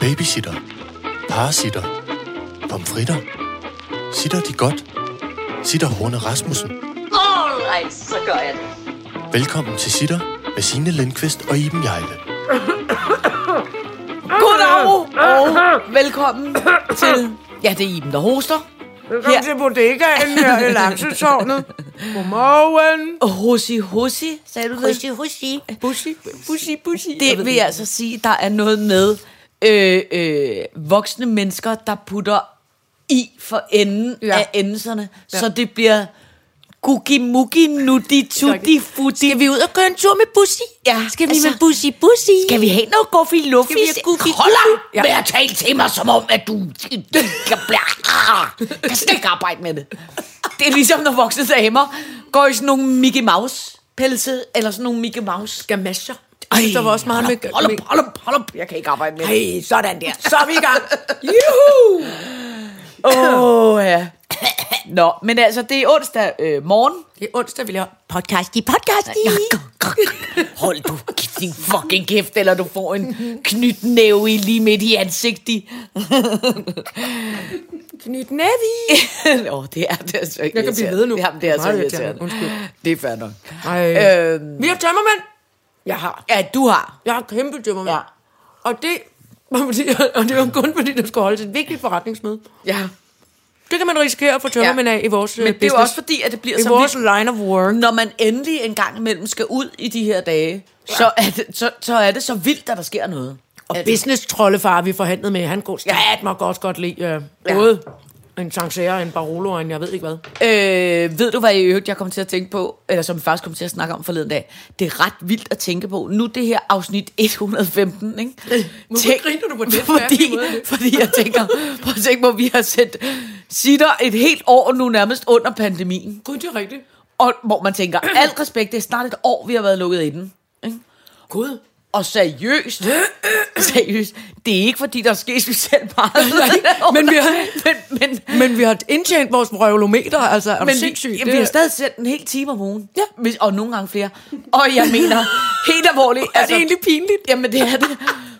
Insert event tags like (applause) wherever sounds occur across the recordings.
Babysitter. Parasitter. Pomfritter. Sitter de godt? Sitter Horne Rasmussen. Alright, så gør jeg det. Velkommen til Sitter med Signe Lindqvist og Iben Jejle. Goddag og velkommen til... Ja, det er Iben, der hoster. Velkommen til bodegaen her i Langsesovnet. Godmorgen. Hossi, hossi, sagde du det? Hushi, hushi. Bussi, bussi, bussi. Det vil altså sige, der er noget med øh, øh, voksne mennesker, der putter i for enden ja. Ja. af endelserne, ja. så det bliver gugi mugi nutti tutti futti. Skal vi ud og køre en tur med Bussi? Ja, Skal vi altså- med Bussi Bussi? Skal vi have noget guffi luffi? Skal vi have guffi Hold luffi? op med at tale til mig, som om at du blive, kan slet ikke arbejde med det. Det er ligesom, når voksne damer går i sådan nogle Mickey Mouse pelse, eller sådan nogle Mickey Mouse. Gamasher. Ej, der var også meget hold med... op, hold op. Jeg kan ikke arbejde med det. Ej, sådan der. Så er vi i gang. (laughs) Juhu! Åh, oh, ja. (coughs) Nå, men altså, det er onsdag øh, morgen. Det er onsdag, vi laver Podcast i podcast i. Hold du din fucking kæft, eller du får en knytnæve i lige midt i ansigtet. (laughs) Knyt Navi. (laughs) Åh, det er det altså ikke Jeg kan blive ved nu. Jamen, det er så Meget irriterende. irriterende. Undskyld. Det er fair nok. Ej. Øhm, Vi har tømmermænd. Jeg har. ja, du har. Jeg har kæmpe tømmermænd. Ja. Og det var fordi, (laughs) og det var kun fordi, der skulle holdes et vigtigt forretningsmøde. Ja. Det kan man risikere at få tømmermænd af i vores Men øh, det er jo business. også fordi, at det bliver I så vores vildt, line of work. når man endelig en gang imellem skal ud i de her dage, så, er det, så, så er det så vildt, at der sker noget. Og business troldefar, vi forhandlede med, han går stat mig godt godt lide øh, Ja. både en Sancerre, en Barolo og en jeg ved ikke hvad. Øh, ved du, hvad i øvrigt, jeg kommer til at tænke på, eller som vi faktisk kommer til at snakke om forleden dag? Det er ret vildt at tænke på. Nu det her afsnit 115, ikke? (laughs) Hvorfor griner du på den (laughs) fordi, måde? fordi jeg tænker, prøv at tænke på, vi har sendt sitter et helt år nu nærmest under pandemien. Gud, det er rigtigt. Og hvor man tænker, al respekt, det er snart et år, vi har været lukket i den. Ikke? Gud. Og seriøst, (clears throat) seriøst, det er ikke fordi, der er sket specielt meget. (laughs) (laughs) men vi har- men, men, Men vi har indtjent vores røvlometer, altså er du men vi, sindssyg? ja, vi har stadig sendt en hel time om ugen. Ja. Og nogle gange flere. Og jeg mener, helt alvorligt. (laughs) er det egentlig pinligt? Jamen, det er det.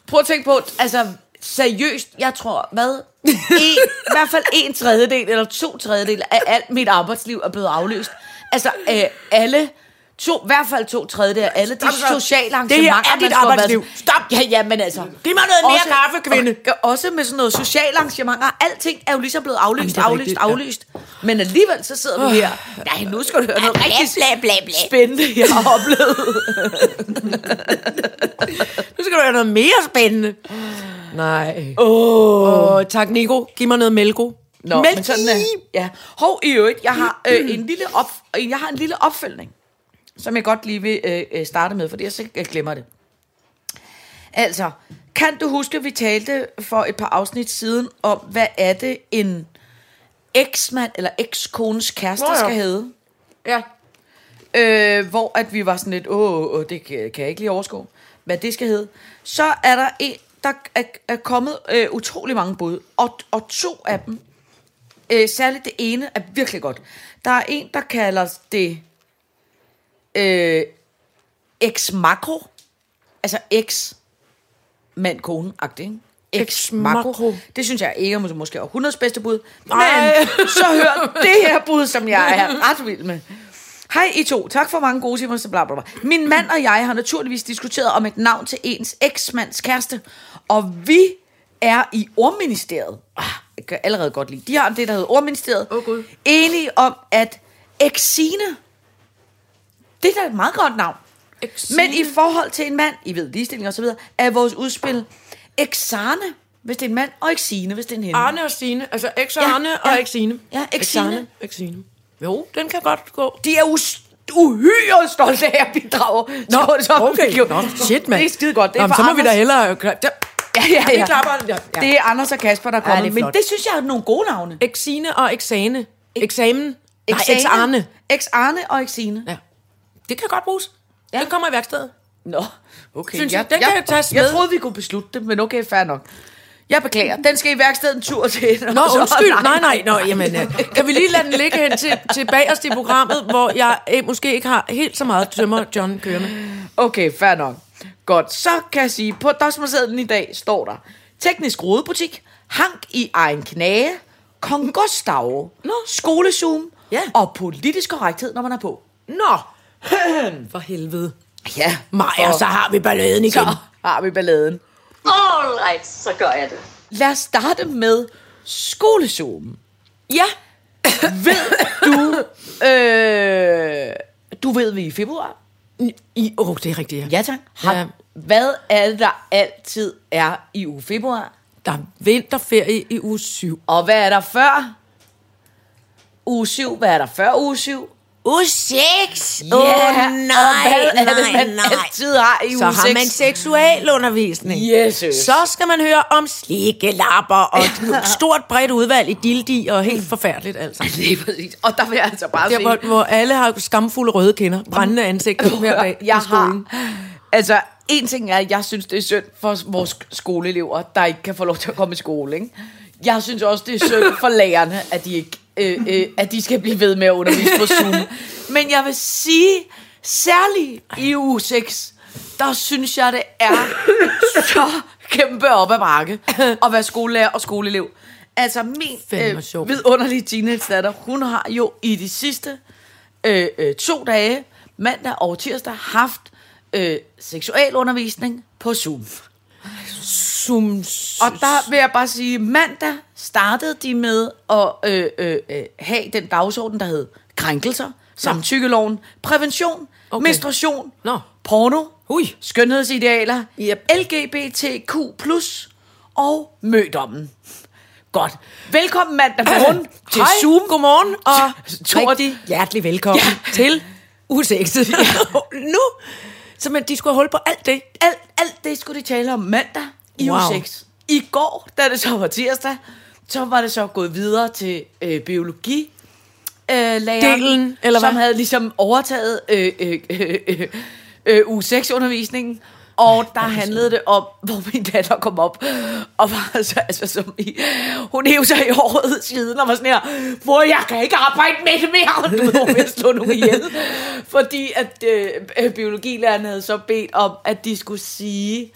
Prøv at tænke på, altså, seriøst, jeg tror, hvad? En, I hvert fald en tredjedel eller to tredjedel af alt mit arbejdsliv er blevet afløst. Altså, øh, alle... To, I hvert fald to tredjedel af alle de så. sociale Det her arrangementer, er dit man skulle have været- arbejdsliv. Stop. Ja, ja, men altså... Giv mig noget mere kaffe, kvinde. Og, også med sådan noget sociale arrangementer. Alting er jo ligesom blevet aflyst, Jamen, aflyst, rigtigt, ja. aflyst. Men alligevel så sidder vi her. Nej, nu skal du høre noget rigtig bla, bla, bla. spændende, jeg har oplevet. (laughs) Nu skal du have noget mere spændende. Nej. Åh, oh, tak Nico. Giv mig noget Melko. Nå, men sådan er, ja. Hov, i øvrigt, jeg har, øh, en lille op, jeg har en lille opfølgning, som jeg godt lige vil øh, øh, starte med, fordi jeg så jeg glemmer det. Altså, kan du huske, at vi talte for et par afsnit siden om, hvad er det en eksmand eller ekskones kæreste Nå ja. skal hedde? Ja. øh, hvor at vi var sådan lidt, åh, åh det kan, kan jeg ikke lige overskue, hvad det skal hedde. Så er der en, der er, er kommet øh, utrolig mange bud, og, og to af dem, øh, særligt det ene, er virkelig godt. Der er en, der kalder det øh, ex-makro, altså ex mand kone agtigt Ex-makro. Ex-makro. Det synes jeg ikke er mås- måske 100 bedste bud. Men så hør det her bud, som jeg er ret vild med. Hej I to, tak for mange gode timer, så bla bla bla. Min mand og jeg har naturligvis diskuteret om et navn til ens eksmands kæreste, og vi er i ordministeriet. Ah, jeg kan allerede godt lide. De har det, der hedder ordministeriet. Åh, Gud. Enige om, at Exine, det er da et meget godt navn. Men i forhold til en mand, I ved, ligestilling og så videre, er vores udspil Exane, hvis det er en mand, og Exine, hvis det er en hende. Arne og Stine. Altså ex Ja, ja. og ex Stine. Ja, ex-Signe. Ex-Arne, ex-Signe. Jo, den kan godt gå. De er us- uhyre stolte af at bidrage. Nå, Så- okay. Nå, shit, mand. Det er skide godt. Det er Nå, så må vi da Anders. hellere... Ja, ja, Vi ja. klapper. Ja, ja. Det er Anders og Kasper, der er kommet. det men det synes jeg er nogle gode navne. Exine og Exane. Eksamen. Nej, Exane. Ex-Arne og Exine. Ja. Det kan godt bruges. Ja. Den kommer i værkstedet. Nå, okay. Synes jeg, den kan tages jeg med. troede, vi kunne beslutte det, men okay, fair nok. Jeg beklager. Den skal i værkstedet en tur til. Nå, undskyld. Nej, nej. Nå, jamen, øh, kan vi lige lade den ligge hen til, til bagerst i programmet, hvor jeg øh, måske ikke har helt så meget tømmer John kørende. Okay, fair nok. Godt, så kan jeg sige, på dosmersedlen i dag står der, teknisk rodebutik, Hank i egen knage, Kong Gustav, skolezoom Ja. og politisk korrekthed, når man er på. Nå, (clears throat) for helvede. Ja, Maja, og så har vi balladen igen. så har vi balladen. Alright, så gør jeg det. Lad os starte med skolezoom. Ja, (clears throat) Ved du, øh, du ved, vi er i februar? i, åh, oh, det er rigtigt, ja. Ja, tak. Har, Ja. Hvad er det, der altid er i uge februar? Der er vinterferie i uge 7. Og hvad er der før? Uge 7. Hvad er der før uge 7? Uge 6? Ja, og hvad er det, man altid har i Så uge har 6? man seksualundervisning. Jesus. Så skal man høre om slikkelapper og et stort bredt udvalg i dildi og helt forfærdeligt altså. (laughs) Lige præcis. Og der vil jeg altså bare Der, hvor, hvor alle har skamfulde røde kinder, brændende ansigter hver dag jeg i skolen. har, altså, en ting er, at jeg synes, det er synd for vores skoleelever, der ikke kan få lov til at komme i skole. Ikke? Jeg synes også, det er synd for lærerne, at de, ikke, øh, øh, at de skal blive ved med at undervise på Zoom. (laughs) Men jeg vil sige, særligt i uge 6, der synes jeg, det er så kæmpe op ad bakke at være skolelærer og skoleelev. Altså min øh, vidunderlige teenage-datter, hun har jo i de sidste øh, øh, to dage, mandag og tirsdag, haft øh, seksualundervisning på Zoom. Zoom. Og der vil jeg bare sige, mandag startede de med at øh, øh, øh, have den dagsorden, der hed krænkelser, samtykkeloven, prævention, Okay. menstruation, Nå. porno, Ui. skønhedsidealer, Yep. LGBTQ+, og mødommen. Godt. Velkommen mandag morgen (clears throat) til Hej, Zoom. godmorgen og Tord- rigtig hjertelig velkommen Ja. (laughs) til uge 6. (laughs) nu, så man, de skulle holde på alt det. alt, alt det skulle de tale om mandag i Wow. 6. I går, da det så var tirsdag, så var det så gået videre til øh, biologi. Øh, læreren, Delen, eller som hvad? havde ligesom overtaget øh, øh, øh, øh, øh, uge 6 undervisningen. Og der handlede det om, hvor min datter kom op, og var (laughs) altså, altså som i, hun hævde sig i håret siden, og var sådan her, hvor jeg kan ikke arbejde med det mere, (laughs) du ved, hun slå nogen ihjel. Fordi at øh, øh, biologilæreren havde så bedt om, at de skulle sige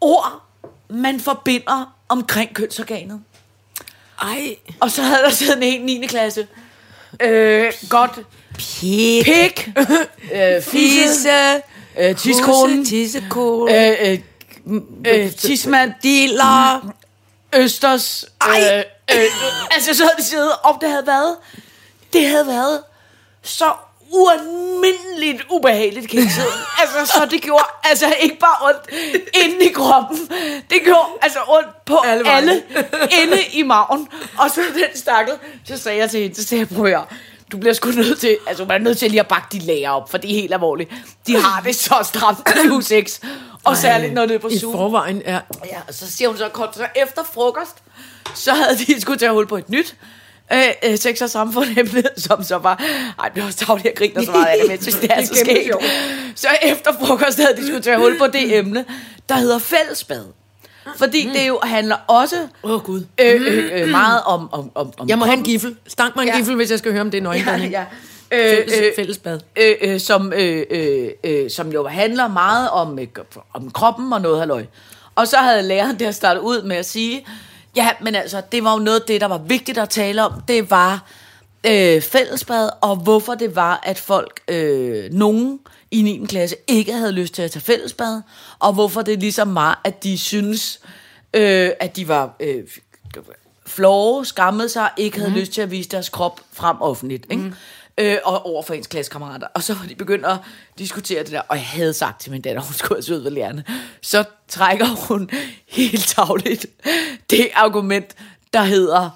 ord, man forbinder omkring kønsorganet. Ej, Og så havde der siddet en 9. klasse. Øh, godt. pik, Pik. (laughs) øh, fisse. Øh, tiskonen. tissekone, Øh, øh, øh, tismand. diller. Østers. Ej. Øh, øh, altså, så havde de siddet, og det havde været, det havde været så ualmindeligt ubehageligt tiden. (laughs) altså, så det gjorde altså ikke bare ondt inde i kroppen. Det gjorde altså ondt på Alle alle, inde i maven. Og så den stakkel, så sagde jeg til hende, så sagde jeg, prøv at høre, du bliver sgu nødt til, altså man er nødt til lige at bakke de læger op, for det er helt alvorligt. De har det så stramt i 6, og særligt når det er på I Zoom. forvejen, ja. Ja, og så siger hun så kort, så efter frokost, så havde de skulle til at holde på et nyt øh, øh, sex- og samfundemne, (laughs) som så var, ej, det var også tavligt, jeg griner så meget af det, men jeg synes, det er så (laughs) Det er kæmpe skægt. Så efter frokost havde de at holde på det emne, der hedder fællesbad. Fordi det jo handler også Åh, oh, Gud. øh, øh, øh, meget om, om, om, om Jeg må have en gifle. Stank mig en Ja. gifle, hvis jeg skal høre om det er (laughs) ja, nøgenbadning. ja. Øh, Fælles, øh, fællesbad. øh, øh, som, øh, øh, øh, som jo handler meget om, øh, om kroppen og noget halløj. Og så havde læreren der startet ud med at sige, ja, men altså, det var jo noget af det, der var vigtigt at tale om. Det var øh, fællesbad, og hvorfor det var, at folk, øh, nogen i 9. klasse, ikke havde lyst til at tage fællesbad, og hvorfor det ligesom var, at de synes, øh, at de var... Øh, flove, skammede sig, ikke havde mm. lyst til at vise deres krop frem offentligt. Ikke? Mm. Øh, og over for ens klassekammerater. Og så var de begyndt at diskutere det der, og jeg havde sagt til min datter, hun skulle have sød ved lærerne. Så trækker hun (laughs) helt tavligt det argument, der hedder,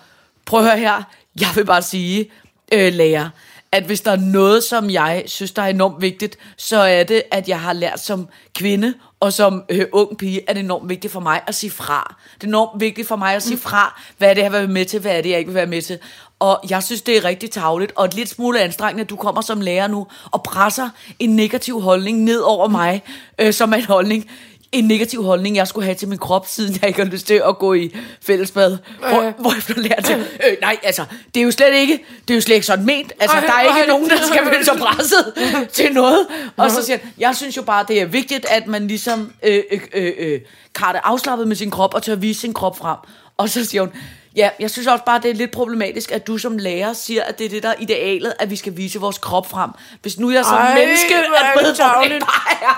prøv at høre her, jeg vil bare sige, øh, lærer, at hvis der er noget, som jeg synes, der er enormt vigtigt, så er det, at jeg har lært som kvinde og som øh, ung pige, er det enormt vigtigt for mig at sige fra. Det er enormt vigtigt for mig at sige fra, hvad er det, jeg vil være med til, hvad er det, jeg ikke vil være med til. Og jeg synes, det er rigtig tavligt, og et lidt smule anstrengende, at du kommer som lærer nu og presser en negativ holdning ned over mig, øh, som er en holdning, en negativ holdning, jeg skulle have til min krop, siden jeg ikke har lyst til at gå i fællesbad. Hvor, Ja. hvor jeg lærte, øh, nej, altså, det er jo slet ikke, det er jo slet ikke sådan ment. Altså, Ej, der er ikke nogen, der skal føle sig presset (laughs) til noget. Og så siger han, jeg synes jo bare, det er vigtigt, at man ligesom øh, øh, øh, øh, kan det afslappet med sin krop, og tør vise sin krop frem. Og så siger hun, ja, jeg synes også bare, det er lidt problematisk, at du som lærer siger, at det er det, der er idealet, at vi skal vise vores krop frem. Hvis nu jeg som Ej, menneske er bare er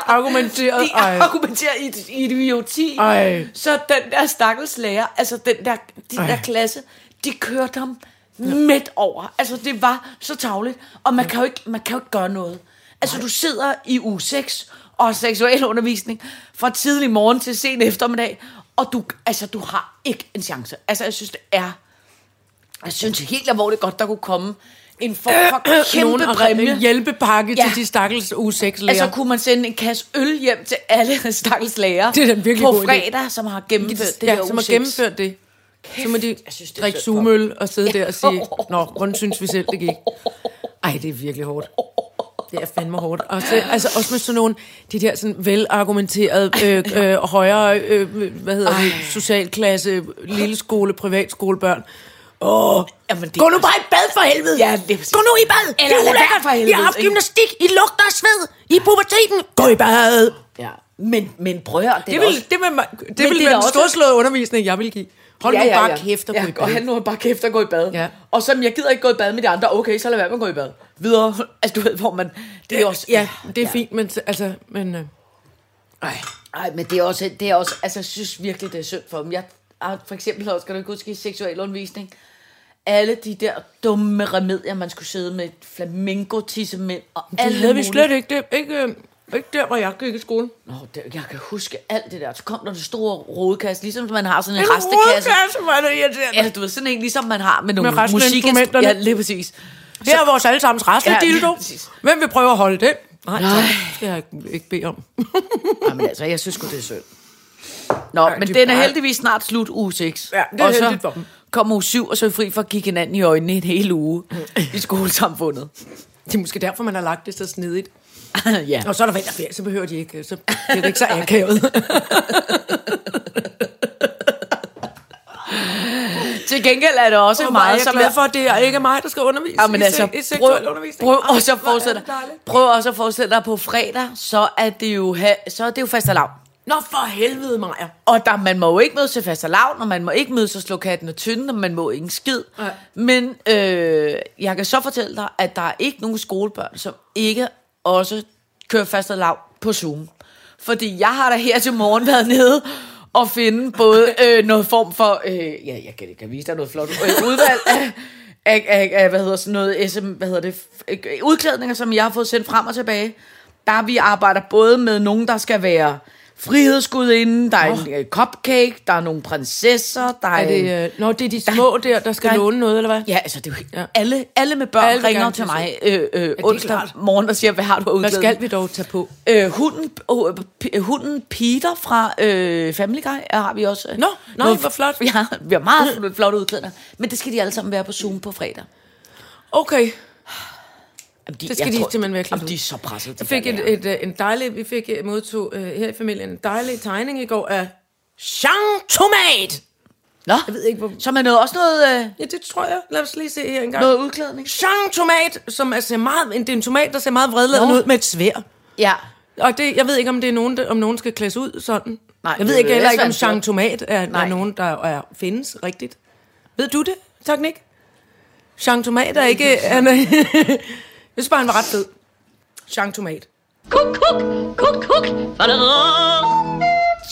Argumenteret, de ej. argumenterer i, i idioti. Ej. Så den der stakkels lærer, altså den der, de Ej. der klasse, de kørte ham midt over. Altså det var så tavligt, og man kan jo ikke, man kan jo ikke gøre noget. Altså du sidder i uge 6 og seksuel undervisning fra tidlig morgen til sen eftermiddag, og du, altså, du har ikke en chance. Altså jeg synes, det er, jeg synes helt alvorligt godt, der kunne komme en form for Nogen (clears throat) kæmpe præmie. en hjælpepakke Ja. til de stakkels uge 6 lærer. Altså kunne man sende en kasse øl hjem til alle (laughs) stakkels lærere Det er da en virkelig på god idé. fredag, som har gennemført det ja, der som har U6. gennemført det. Så må de synes, det drikke sugemøl og sidde Ja. der og sige, (laughs) Nå, hvordan synes vi selv, det gik? Ej, det er virkelig hårdt. Det er fandme hårdt. Og så, altså også med sådan nogle, de der sådan velargumenterede, øh, øh, højere, øh, hvad hedder det, socialklasse, lille skole, privatskolebørn. Åh, Jamen, det gå nu bare i bad for helvede! Ja, det er gå nu i bad! Eller det er være ulækkert! for helvede, I har haft gymnastik, I lugter af sved, I er puberteten, gå i bad! Ja. Men, men prøv det, Det vil, også... det vil, det det vil er være da den også- storslåede undervisning, jeg vil give. Hold nu bare kæft og ja, gå i Og bad. han nu bare kæft og gå i bad. Ja. Og som jeg gider ikke gå i bad med de andre, okay, så lad være med at gå i bad. Videre. (laughs) Altså, du ved, hvor man... Det er også... Ja, det er fint, men altså, men... Øh, ej. Nej, men det er også, det er også, altså jeg synes virkelig, det er synd for dem. Jeg har for eksempel også, skal du ikke huske, i seksualundervisning, alle de der dumme remedier, man skulle sidde med flamingo tissemænd og Det alle havde vi slet ikke. Det ikke, øh, ikke der, hvor jeg gik i skole. Nå, det, jeg kan huske alt det der. Så kom der det store rodekasse, ligesom man har sådan en, En restekasse. rodekasse, hvor er det irriterende. Ja, du ved, sådan en, ligesom man har med nogle musikinstrumenter. Ja, lige præcis. Her er vores allesammens restedildo. ja. Hvem vil prøve at holde den? Nej, Nej. det skal jeg ikke, ikke bede om. (laughs) Ja, men altså, jeg synes sgu, det er synd. Nå, Ej, men de- den er heldigvis snart slut uge 6. Ja, det er og så heldigt for dem. kommer uge 7, og så er vi fri for at kigge hinanden i øjnene en hel uge i skolesamfundet. Det er måske derfor, man har lagt det så snedigt. (laughs) ja. Og så er der vinterferie, så behøver de ikke, så bliver det ikke så akavet. (laughs) Til gengæld er det også jeg er som jeg... for, at det er ikke mig, der skal undervise Ja, men i, altså, i seksuel prøv, undervisning. prøv også at er forestille prøv også at forestille dig på fredag, så er det jo, ha, så er det jo fastelavn. Nå, for helvede, Maja. Og der, man må jo ikke møde til fastelavn, og man må ikke møde til slå katten og tynden, og man må ikke en skid. Nej. Men øh, jeg kan så fortælle dig, at der er ikke nogen skolebørn, som ikke også kører lav på Zoom. Fordi jeg har da her til morgen været nede og finde både øh, noget form for, øh, ja, jeg kan, jeg kan vise dig noget flot øh, udvalg af, af, af, af, hvad hedder sådan noget, SM, hvad hedder det, øh, udklædninger, som jeg har fået sendt frem og tilbage. Der vi arbejder både med nogen, der skal være frihedsgudinde, der er en øh, cupcake, der er nogle prinsesser, der er, Er det, øh, nå, det er de små der, der skal der- låne noget, eller hvad? Ja, altså det er jo, Ja. ja. alle, alle med børn Alle ringer til mig øh, øh, onsdag klart. morgen og siger, hvad har du af Hvad skal vi dog tage på? Øh, hunden, øh, p- hunden Peter fra øh, Family Guy øh, har vi også. øh, Nå, nej, noget- hvor flot. (laughs) Vi har, vi har meget flotte udklædninger, men det skal de alle sammen være på Zoom på fredag. Okay. Jamen, de, Det skal de tror- simpelthen være på. de er så presset. Jeg fik et, et, øh, en dejlig, vi fik øh, modtog øh, her i familien en dejlig tegning i går af Jean Tomat. Nå, Jeg ved ikke, hvor... så man noget, også noget, øh, Ja, det tror jeg. Lad os lige se her en gang. noget udklædning. Jean Tomat, som er, ser meget, det er en tomat, der ser meget vredladende ud med et svær. Ja. Og det, jeg ved ikke, om det er nogen, om nogen skal klædes ud sådan. Nej, jeg ved ikke heller ikke, om Jean. Tomat er, er nogen, der er, findes rigtigt. Ved du det, tak Nick? Jean Tomat er ikke... (laughs) Han er, jeg synes bare, han var ret fed. Jean Tomat. Kuk, kuk, kuk, kuk.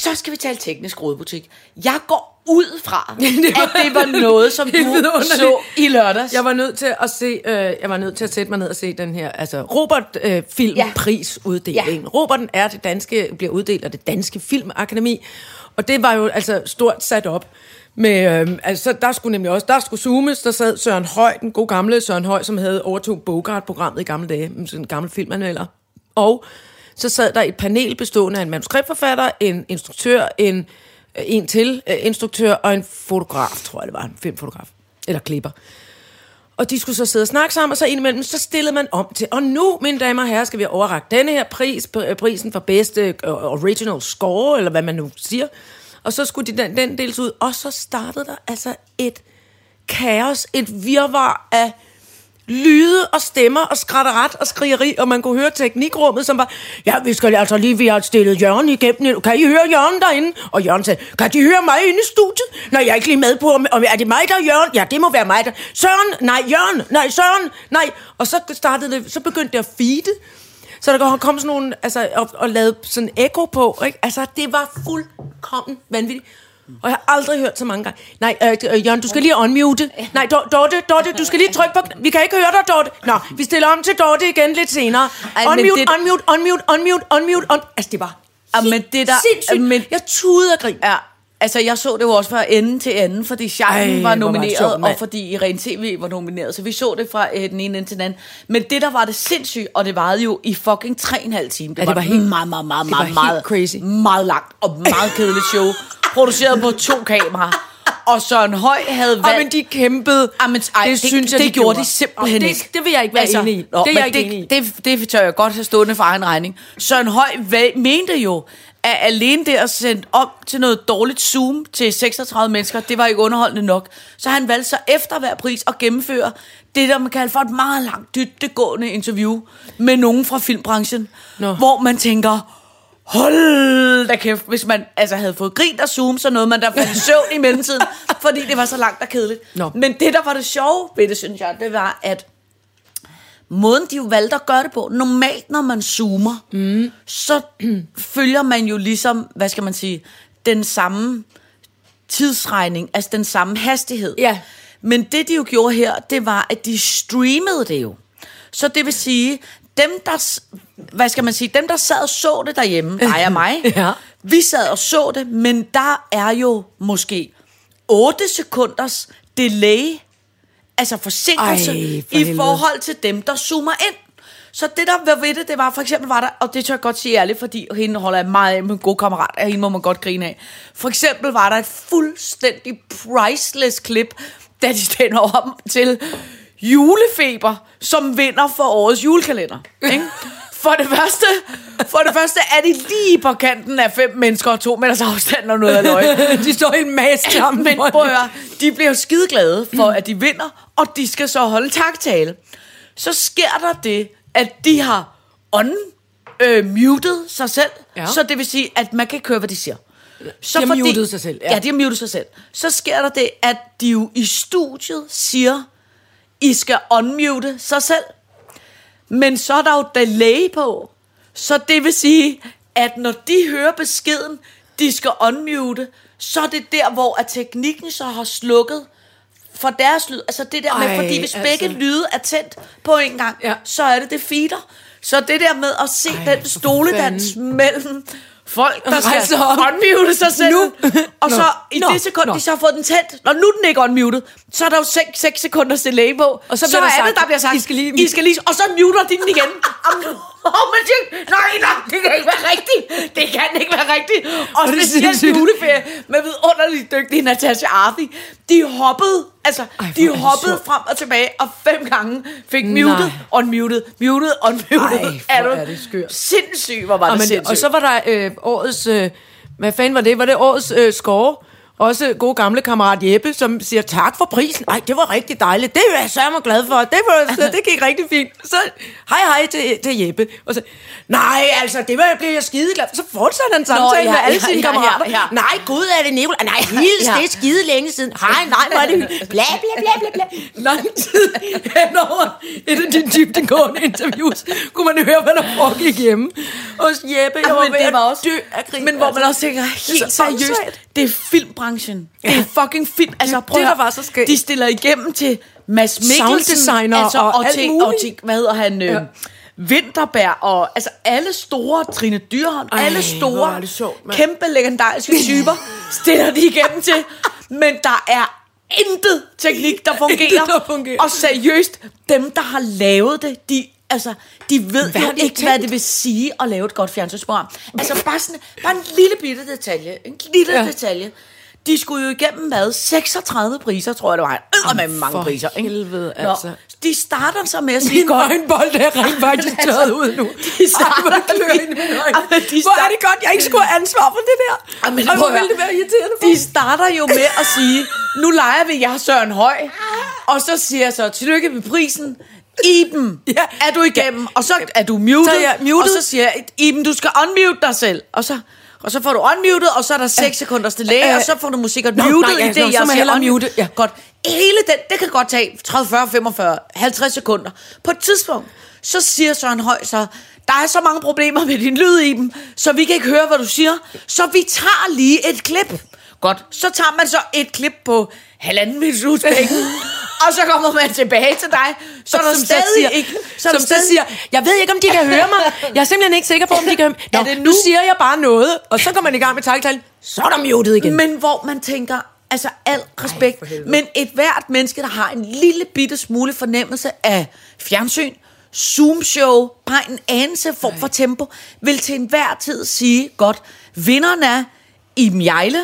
Så skal vi tale teknisk rådbutik. Jeg går ud fra, (laughs) at det var noget, som (laughs) du så i lørdags. Jeg var nødt til at se, øh, jeg var nødt til at sætte mig ned og se den her, altså Robert øh, Filmprisuddeling. Ja. Roberten er det danske, bliver uddelt af det danske filmakademi, og det var jo altså stort sat op. Med, øh, altså, der skulle nemlig også, der skulle zoomes, der sad Søren Høj, den gode gamle Søren Høj, som havde overtog Bogart-programmet i gamle dage, mm, sådan en gammel filmanmelder. Og så sad der et panel bestående af en manuskriptforfatter, en instruktør, en, øh, en til øh, instruktør og en fotograf, tror jeg det var, en filmfotograf, eller klipper. Og de skulle så sidde og snakke sammen, og så indimellem, så stillede man om til, og nu, mine damer og herrer, skal vi overrække denne her pris, prisen for bedste øh, original score, eller hvad man nu siger. Og så skulle de den, den deles ud, og så startede der altså et kaos, et virvar af lyde og stemmer og skratteret og skrigeri, og man kunne høre teknikrummet, som var, ja, vi skal altså lige, vi har stillet Jørgen igennem, kan I høre Jørgen derinde? Og Jørgen sagde, kan de høre mig inde i studiet? Når jeg er ikke lige med på, om om- er det mig, der er Jørgen? Ja, det må være mig, der. Søren, nej, Jørgen, nej, Søren, nej. Og så startede det, så begyndte det at feede. Så der kom sådan nogle, altså, og, og lavede sådan ekko på, ikke? Altså, det var fuldkommen vanvittigt. Og jeg har aldrig hørt så mange gange. Nej, øh, øh, Jørgen, du skal lige unmute. Nej, Dor- Dorte, Dorte, du skal lige trykke på... Vi kan ikke høre dig, Dorte. Nå, vi stiller om til Dorte igen lidt senere. Ej, unmute, det- unmute, unmute, unmute, unmute, un... Altså, det var Ah, men det der- sindssygt. men- Jeg tudede og grin. Ja, altså jeg så det jo også fra ende til ende, fordi Charmen var var det nomineret, mand. og fordi Irene TV var nomineret. Så vi så det fra øh, den ene ende til den anden. Men det, der var det sindssygt, og det varede jo i fucking 3,5 timer. Det, det var helt- meget, meget, meget, det var meget, meget, crazy. meget langt og meget kedeligt show. produceret på to kameraer. Og Søren Høj havde valgt... men de kæmpede. Ah, men, ej, det, synes jeg, det, gjorde de simpelthen Og ikke. det, det vil jeg ikke være altså, enig i. Nå, det er jeg ikke det, enig i. Det, det, det tør jeg godt have stående for egen regning. Søren Høj va- mente jo, at alene det at sende op til noget dårligt Zoom til 36 mennesker, det var ikke underholdende nok. Så han valgte så efter hver pris at gennemføre det, der man kalder for et meget langt, dybdegående interview med nogen fra filmbranchen, Nå. hvor man tænker, hold da kæft, hvis man altså havde fået grin og Zoom, så noget man der i søvn i mellemtiden, (laughs) fordi det var så langt og kedeligt. Nå. Men det, der var det sjove ved det, synes jeg, det var, at måden, de jo valgte at gøre det på, normalt når man zoomer, mm. så (clears throat) følger man jo ligesom, hvad skal man sige, den samme tidsregning, altså den samme hastighed. Ja. Men det, de jo gjorde her, det var, at de streamede det jo. Så det vil sige, dem der, hvad skal man sige, dem der sad og så det derhjemme, (laughs) dig og mig, Ja. vi sad og så det, men der er jo måske 8 sekunders delay, altså forsinkelse, Ej, for i helvede. forhold til dem, der zoomer ind. Så det der var ved det, det var for eksempel var der, og det tør jeg godt sige ærligt, fordi hende holder jeg meget med en god kammerat, og hende må man godt grine af. For eksempel var der et fuldstændig priceless klip, da de stænder om til julefeber, som vinder for årets julekalender. Ikke? (laughs) For det første, for det første er de lige på kanten af fem mennesker og to meters afstand og noget af løg. (laughs) de står i en masse (laughs) sammen. Men prøv at de bliver jo skide glade for, at de vinder, og de skal så holde taktale. Så sker der det, at de har unmuted sig selv, Ja. så det vil sige, at man kan ikke høre, hvad de siger. Så De har muted sig selv, ja. Ja. ja, de har muted sig selv. Så sker der det, at de jo i studiet siger, I skal unmute sig selv. Men så er der jo delay på. Så det vil sige, at når de hører beskeden, de skal unmute, så er det der, hvor at teknikken så har slukket for deres lyd. Altså det der med, Ej, fordi hvis altså. begge lyde er tændt på en gang, Ja. så er det det feeder. Så det der med at se Ej, den stoledans mellem folk, der skal unmute sig selv, Nu. og så Nå. i Nå. det sekund, Nå. de så har fået den tændt, når nu er den ikke unmuted, så er der jo 6, 6 sekunders delay på, Og så så der er sagt, det, der bliver sagt, I skal lige- I skal lige, og så muter de den igen. (laughs) Åh, men det, nej, nej, det kan ikke være rigtigt. Det kan ikke være rigtigt. Og det er specielt juleferie med vidunderligt dygtige Natasha Arthi. De hoppede, altså, Ej, de er hoppede sjovt. frem og tilbage, og fem gange fik Nej. muted, unmuted, muted, unmuted. Ej, hvor er det skørt. Sindssygt, hvor var det men, sindssygt. og så var der øh, årets... Øh, hvad fanden var det? Var det årets øh, score? Også god gamle kammerat Jeppe, som siger tak for prisen. Nej, det var rigtig dejligt. Det er jeg sørme glad for. Det, var, så, det gik rigtig fint. Så hej hej til, til Jeppe. Og så, nej, altså, det var, blev jeg skide glad for. Så fortsætter han samtalen ja, med alle ja, sine ja, kammerater. ja, ja. Nej, gud er det Nicolaj. Nej, hils, Ja. det er skide længe siden. Hej, nej, er det hyggeligt. Bla, bla, bla, bla, bla. Lang tid henover et af de dybdegående interviews, kunne man høre, hvad der foregik hjemme hos Jeppe. Jeg Ja, var men ved det var også, dø af grin. men hvor man altså. også tænker, helt seriøst. Det er filmbranchen. Det er fucking film. Altså, det, prøv at der var så skægt. De stiller igennem til Mads Mikkelsen. Altså, og og, alt til, muligt. og til, hvad hedder han, øh, Ja. Vinterberg, og altså alle store, Trine Dyrholm, Ej, alle store, det sjovt, kæmpe legendariske typer, stiller de igennem til. Men der er intet teknik, der fungerer. Intet, der fungerer. Og seriøst, dem, der har lavet det, de, altså, de ved Hvad jo ikke, hvad tænkt? det vil sige at lave et godt fjernsynsprogram. Altså bare, sådan, bare en lille bitte detalje. En lille Ja. detalje. De skulle jo igennem hvad? 36 priser, tror jeg det var. Med mange for priser, ikke? helvede, Nå, altså. de starter så med at sige, Min øjenbold er rent faktisk tørret ud nu. De starter, hvor klør i Hvor er det godt, jeg ikke skulle have ansvar for det der. Jamen, prøv hvor ville høre. det være irriterende for De starter jo med at sige, nu leger vi, jeg er Søren Høj. Og så siger jeg så, tillykke med prisen. Iben, (laughs) Ja. er du igennem? Og så er du muted. Så er muted. Og så siger jeg, Iben, du skal unmute dig selv. Og så, og så får du unmuted, og så er der 6 sekunders delay, Øh, og så får du musik og nå, muted nej, i det, så jeg jeg siger unmute. mute, ja. Godt. Hele den, det kan godt tage 30, 40, 45, 50 sekunder. På et tidspunkt, så siger Søren Høj så, der er så mange problemer med din lyd i dem, så vi kan ikke høre, hvad du siger. Så vi tager lige et klip. Godt, så tager man så et klip på halvanden minuts (laughs) penge, og så kommer man tilbage til dig, så er der som stadig siger, ikke... Så der som så siger, jeg ved ikke, om de kan høre mig. Jeg er simpelthen ikke sikker på, om de kan høre mig. (laughs) Nå, Er det nu? nu? siger jeg bare noget, og så går man i gang med takketalen. Så er der muted igen. Men hvor man tænker, altså al respekt, helvede. men et hvert menneske, der har en lille bitte smule fornemmelse af fjernsyn, Zoom-show, bare en anelse form for tempo, vil til enhver tid sige, godt, vinderen er Iben Jejle,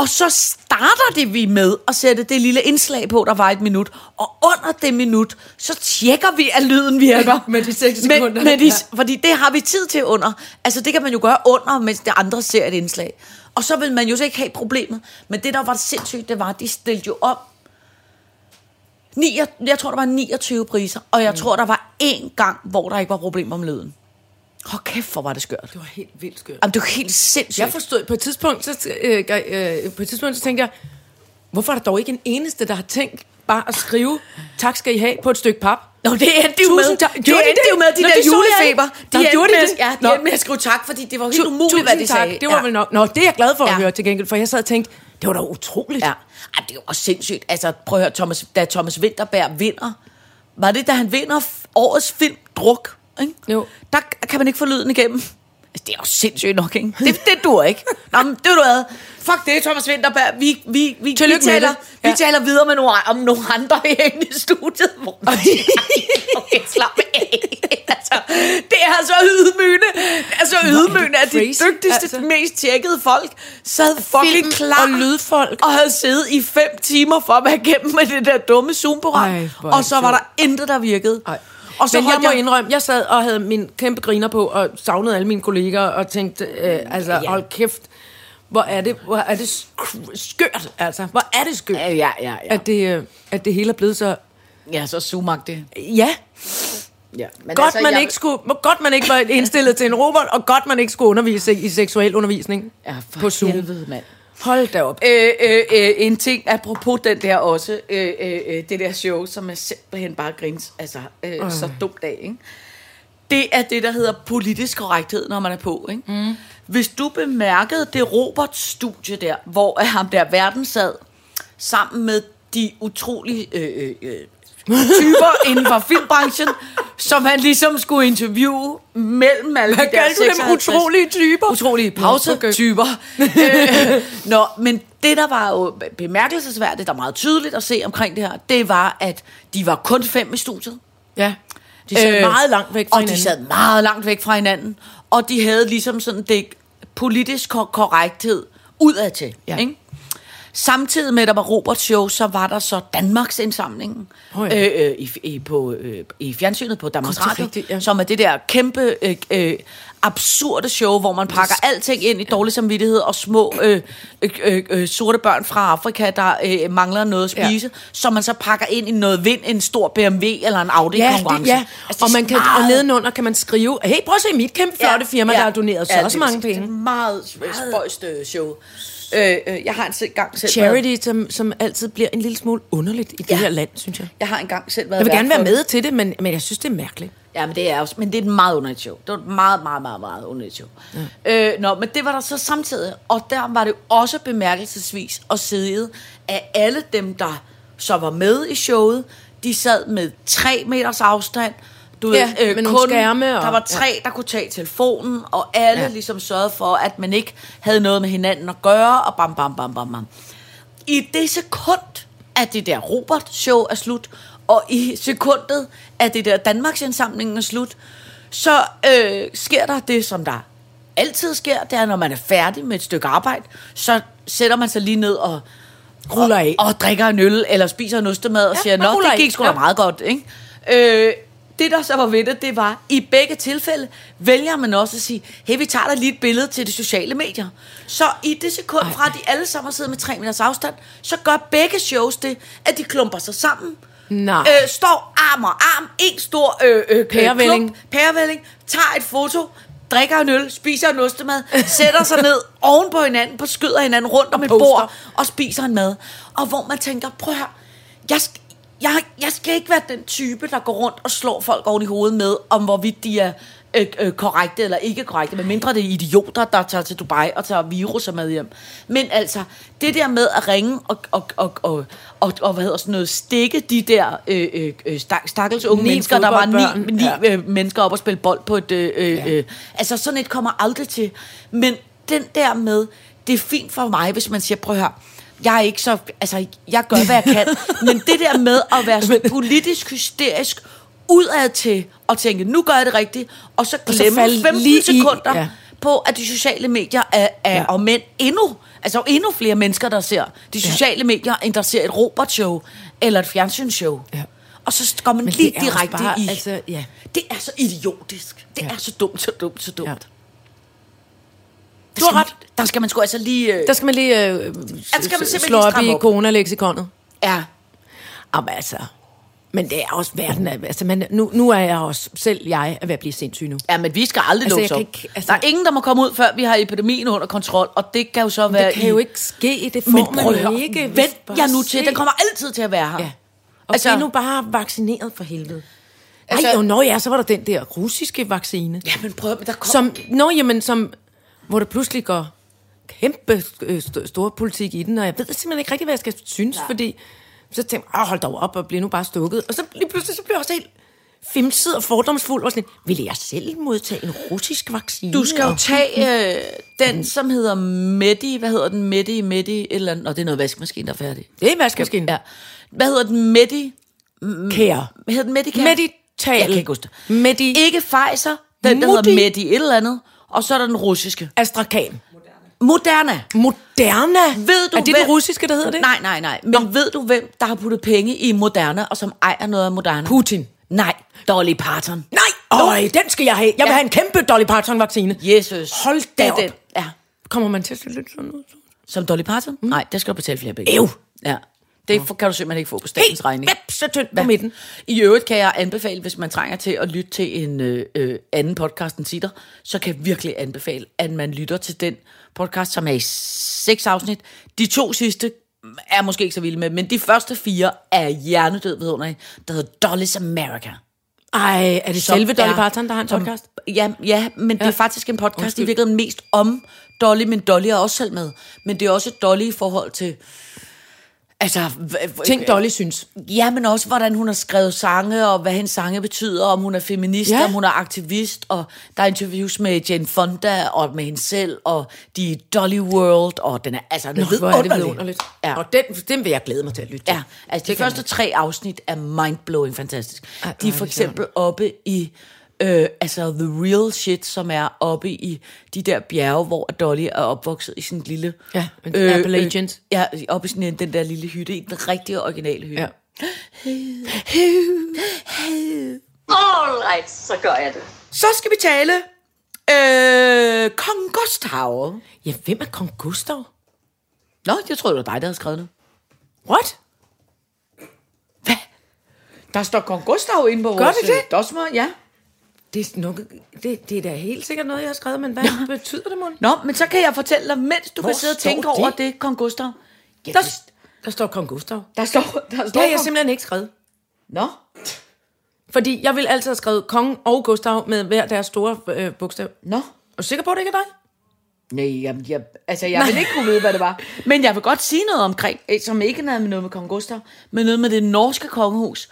og så starter det vi med at sætte det lille indslag på, der var et minut. Og under det minut, så tjekker vi, at lyden virker. (laughs) Med de seks Med- sekunder. Med de, Ja. fordi det har vi tid til under. Altså det kan man jo gøre under, mens det andre ser et indslag. Og så vil man jo så ikke have problemet. Men det, der var sindssygt, det var, at de stillede jo op. Ni, jeg, jeg tror, der var 29 priser, og jeg mm. tror, der var én gang, hvor der ikke var problemer med lyden. Hold kæft, hvor var det skørt. Det var helt vildt skørt. Jamen, det var helt sindssygt. Jeg forstod, på et tidspunkt, så, øh, øh, på et tidspunkt, så tænkte jeg, hvorfor er der dog ikke en eneste, der har tænkt bare at skrive, tak skal I have, på et stykke pap? Nå, det endte jo med. Det de endte jo med, de Nå, der jeg julefeber. De Nå, endte de med, det? Ja, de endte med at skrive tak, fordi det var helt umuligt, hvad de tak. sagde. Det var Ja. vel nok. Nå, det er jeg glad for at Ja. høre til gengæld, for jeg sad og tænkte, det var da utroligt. Ja. Ej, det er også sindssygt. Altså, prøv at høre, Thomas, da Thomas Winterberg vinder, var det, da han vinder årets film Druk, ikke? Jo. Der kan man ikke få lyden igennem. Altså, det er jo sindssygt nok, ikke? Det, det dur ikke. Nå, men det du hvad. Fuck det, Thomas Winterberg. Vi, vi, vi, Tillykke vi, taler, det. vi Ja. taler videre med nogle, om nogle andre (laughs) herinde i studiet. Hvor man (laughs) okay, slap af. altså, det er så ydmygende. Det er så ydmygende, at de dygtigste, altså. mest tjekkede folk sad fucking Film- klar og lydfolk. og havde siddet i fem timer for at være igennem med det der dumme Zoom-program. Ej, og så var der intet, der virkede. Ej. Og så Men jeg må indrømme, jeg sad og havde min kæmpe griner på, og savnede alle mine kolleger, og tænkte, øh, altså, Ja. hold kæft, hvor er det, hvor er det sk- skørt, altså. Hvor er det skørt, Ja, ja, ja. at, det, øh, at det hele er blevet så... Ja, så zoomagtigt. Ja, Ja. Men godt, altså, man ikke skulle, godt man ikke var indstillet til en robot, og godt man ikke skulle undervise i seksuel undervisning Ja, for på Zoom. helvede, mand. Hold da op. Øh, øh, øh, en ting, apropos den der også, øh, øh, øh, det der show, som er simpelthen bare grins, altså øh, øh. så dumt af, ikke? Det er det, der hedder politisk korrekthed, når man er på, ikke? Mm. Hvis du bemærkede det Robert-studie der, hvor ham der verden sad sammen med de utrolige øh, øh, øh, typer inden for filmbranchen, som han ligesom skulle interviewe mellem alle Hvad de der du dem 56 utrolige typer? Utrolige pausetyper. (laughs) øh, nå, men det, der var jo bemærkelsesværdigt, der er meget tydeligt at se omkring det her, det var, at de var kun fem i studiet. Ja, de sad øh, meget langt væk fra og hinanden. de sad meget langt væk fra hinanden. Og de havde ligesom sådan det politisk kor- korrekthed udadtil. Ja. Ikke? Samtidig med, at der var Roberts show, så var der så Danmarks indsamlingen Åh ja. øh, øh, i, i, på, øh, i fjernsynet på Danmarks Godt, Radio, rigtigt, ja. som er det der kæmpe øh, øh, absurde show, hvor man pakker alting ind i dårlig samvittighed og små øh, øh, øh, øh, sorte børn fra Afrika, der øh, mangler noget at Ja. spise, ja. som man så pakker ind i noget vind, en stor BMW eller en Audi Ja, det, ja. Altså, og, man kan, meget- og nedenunder kan man skrive, hey, prøv at se mit kæmpe flotte firma, der har doneret så ja, også det mange Det er penge. et meget spøjst show. Øh, øh, jeg har en selv- gang selv Charity, som, som altid bliver en lille smule underligt i det Ja. her land, synes jeg. Jeg har engang selv været Jeg vil gerne være med til det, men, men jeg synes, det er mærkeligt. Ja, men det er også, men det er et meget underligt show. Det var et meget, meget, meget, meget underligt show. Ja. Øh, nå, men det var der så samtidig, og der var det også bemærkelsesvis at sidde af alle dem, der så var med i showet, de sad med tre meters afstand, du Ja, ved, øh, med nogle skærme og- der var tre, der kunne tage telefonen, og alle Ja. ja. ligesom sørgede for, at man ikke havde noget med hinanden at gøre, og bam, bam, bam, bam, bam. I det sekund, at det der Robert-show er slut, og i sekundet, at det der Danmarks indsamlingen er slut, så øh, sker der det, som der altid sker, det er, når man er færdig med et stykke arbejde, så sætter man sig lige ned og, Ruller af. og, og drikker en øl, eller spiser en ostemad, og Ja, siger, nå, det af." gik sgu da Ja. meget godt, ikke? Øh, det, der så var ved det, det var, i begge tilfælde vælger man også at sige, hey, vi tager da lige et billede til de sociale medier. Så i det sekund fra, at de alle sammen sidder med tre meters afstand, så gør begge shows det, at de klumper sig sammen, Nej. øh, står arm og arm, en stor øh, øh, Pærevælling. klump, pærevælling, tager et foto, drikker en øl, spiser en ostemad, (laughs) sætter sig ned oven på hinanden, på skyder hinanden rundt om et bord, og spiser en mad. Og hvor man tænker, prøv her, jeg, jeg, jeg skal ikke være den type, der går rundt og slår folk oven i hovedet med, om hvorvidt de er øh, øh, korrekte eller ikke korrekte, men mindre det er idioter, der tager til Dubai og tager viruser med hjem. Men altså, det der med at ringe og, og, og, og, og, og hvad hedder sådan noget, stikke de der øh, øh, øh, stak, stakkels unge Ni mennesker, der var ni, ni ja. øh, mennesker op og spille bold på et... Øh, øh, Ja. øh, altså, sådan et kommer aldrig til. Men den der med, det er fint for mig, hvis man siger, prøv at høre, jeg er ikke så, altså, jeg gør, hvad jeg kan, (laughs) men det der med at være sådan politisk hysterisk, udad til at tænke, nu gør jeg det rigtigt, og så så glemme falde 15 lige i- sekunder ja. på, at de sociale medier er, er Ja. ja. og mænd endnu, altså endnu flere mennesker, der ser de sociale medier, end der ser et robotshow eller et fjernsynsshow. Ja. Og så går man Men lige direkte bare, i. altså, ja. Det er så idiotisk. Det Ja. er så dumt, så dumt, så dumt. Ja. Du har ret. Der skal man sgu altså lige... Øh, Der skal man lige øh, skal man slå op i coronaleksikonet. ja. Jamen altså, men det er også verden. er- Altså, man, nu, nu er jeg også, selv jeg er ved at blive sindssyg nu. ja, men vi skal aldrig Altså, altså, jeg lukke op. ikke- altså- der er ingen, der må komme ud, før vi har epidemien under kontrol, og det kan jo så være Det kan i... jo ikke ske, det får Men prøv man høre, ikke. vent jer nu til. Den kommer altid til at være her. Ja. Og altså, Altså- nu bare vaccineret for helvede. Altså- Altså, Ej, jo, nå ja, så var der den der russiske vaccine. Ja, men prøv men der kommer... Som, nå, jamen, som, hvor der pludselig går kæmpe øh, st- store politik i den, og jeg ved simpelthen ikke rigtig, hvad jeg skal synes, Nej. fordi så tænkte jeg, "Åh, hold dog op, og bliver nu bare stukket. Og så lige pludselig, så bliver jeg også helt femset og fordomsfuld, og sådan, ville jeg selv modtage en russisk vaccine? Du skal jo tage øh, den, som hedder Medi. Hvad hedder den? Medi, Medi, eller andet. Nå, det er noget vaskemaskine, der er færdig. Det er vaskemaskinen. Ja. Hvad hedder den? Medi? Kære. Hvad hedder den? Medical? Medital. Jeg kan ikke huske det. Medi. Ikke Pfizer. Den, der hedder Medi et eller andet. Og så er der den russiske. Astrakan. Moderna. Moderna. Ved du, er det hvem- den russiske, der hedder det? Nej, nej, nej. Men Nå. ved du, hvem der har puttet penge i Moderna, og som ejer noget af Moderna? Putin. Nej, Dolly Parton. Nej, øj, den skal jeg have. Jeg vil Ja. have en kæmpe Dolly Parton-vaccine. Jesus. Hold da Det op. den. Ja. Kommer man til at se lidt sådan ud? Som Dolly Parton? Mm. Nej, det skal du betale flere penge. Ew. Ja. Det kan du simpelthen ikke få på statens Helt regning. vip, så tyndt på midten. I øvrigt kan jeg anbefale, hvis man trænger til at lytte til en øh, øh, anden podcast end Sitter, så kan jeg virkelig anbefale, at man lytter til den podcast, som er i seks afsnit. De to sidste er måske ikke så vilde med, men de første fire er hjernedød vidunderlige, der hedder Dolly's America. Ej, er det som selve Dolly Parton, der har en som- podcast? Ja, ja men ja. det er faktisk en podcast, Undskyld. i virkeligheden mest om Dolly, men Dolly er også selv med. Men det er også Dolly i forhold til... Altså, h- Ting Dolly synes. Ja, men også hvordan hun har skrevet sange, og hvad hendes sange betyder, om hun er feminist, Ja. om hun er aktivist, og der er interviews med Jane Fonda, og med hende selv, og de er Dolly World, og den er, altså, den Nå, er det vidunderlig. vidunderligt. Ja. Og den, den vil jeg glæde mig til at lytte til. Ja, altså de første tre afsnit er mindblowing fantastisk. Ej, de er for eksempel oppe i, øh, altså the real shit, som er oppe i de der bjerge, hvor Dolly er opvokset i sådan en lille... Ja, Appalachians. ja, oppe i sådan en, den der lille hytte, i den rigtige originale hytte. Ja. (gasps) All right, så gør jeg det. Så skal vi tale øh, Kong Gustav. Ja, hvem er kong Gustav? Nå, jeg troede, det var dig, der havde skrevet det. What? Hvad? Der står Kong Gustav inde på Gør vores det det? øh, dosmer, ja. Det er, nok, det, det er da helt sikkert noget, jeg har skrevet, men hvad ja. betyder det, mon? Nå, men så kan jeg fortælle dig, mens du Hvor kan sidde og tænke det? over det, Kong Gustav. Ja, Der, der, står kong Gustav. der står, der står Det har jeg simpelthen ikke skrevet. Nå, Fordi jeg vil altid have skrevet kong og Gustav med hver deres store øh, bogstav. nå. Er du sikker på, at det ikke er dig? Nej, jeg, jeg, altså jeg vil ikke kunne vide, hvad det var. Men jeg vil godt sige noget omkring, eh, som ikke med noget med Kong Gustav, men noget med det norske kongehus.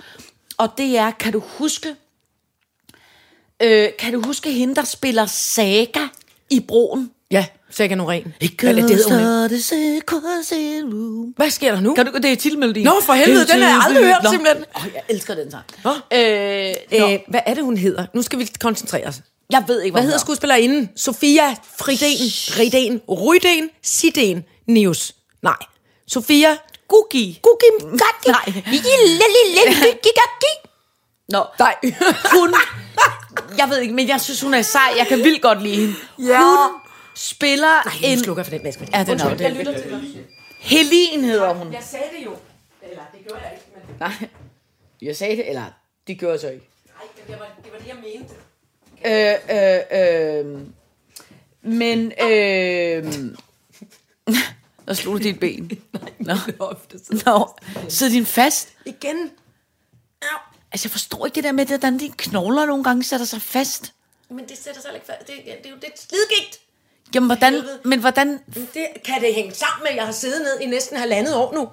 Og det er, kan du huske, øh, kan du huske hende, der spiller Saga i broen? Ja, Saga. Ikke Eller det hedder hun ikke. Hvad sker der nu? Kan du, det er titelmelodien. Nå, for helvede, den har jeg aldrig hørt, Nå. simpelthen. Åh, jeg elsker den sang. Nå. Øh, nå. Øh, hvad er det, hun hedder? Nu skal vi koncentrere os. Jeg ved ikke, Hvad hun hedder skuespillerinden? Sofia Friden, Riden, Ryden, Siden, News. Nej. Sofia Gugi. Gugi Gatti. Nej. Gigi Nå, Nej. hun... (laughs) Jeg ved ikke, men jeg synes, hun er sej. Jeg kan vildt godt lide hende. Ja. Hun spiller Nej, en... nu slukker for den vask. Ja, den er jeg lytter til dig. Helin hedder hun. Jeg sagde det jo. Eller, det gjorde jeg ikke, men... Nej, jeg sagde det, eller det gjorde jeg så ikke. Nej, det var det, var det jeg mente. Øh, øh, øh, men, øh, (laughs) der slog du dit ben. Nå, Nå. sidder din fast? Igen. Au. Altså, jeg forstår ikke det der med, hvordan dine knogler nogle gange sætter sig fast. Men det sætter sig ikke fast. Det, det, er jo det slidgigt. Jamen, hvordan, men hvordan... Det, kan det hænge sammen med, at jeg har siddet ned i næsten halvandet år nu?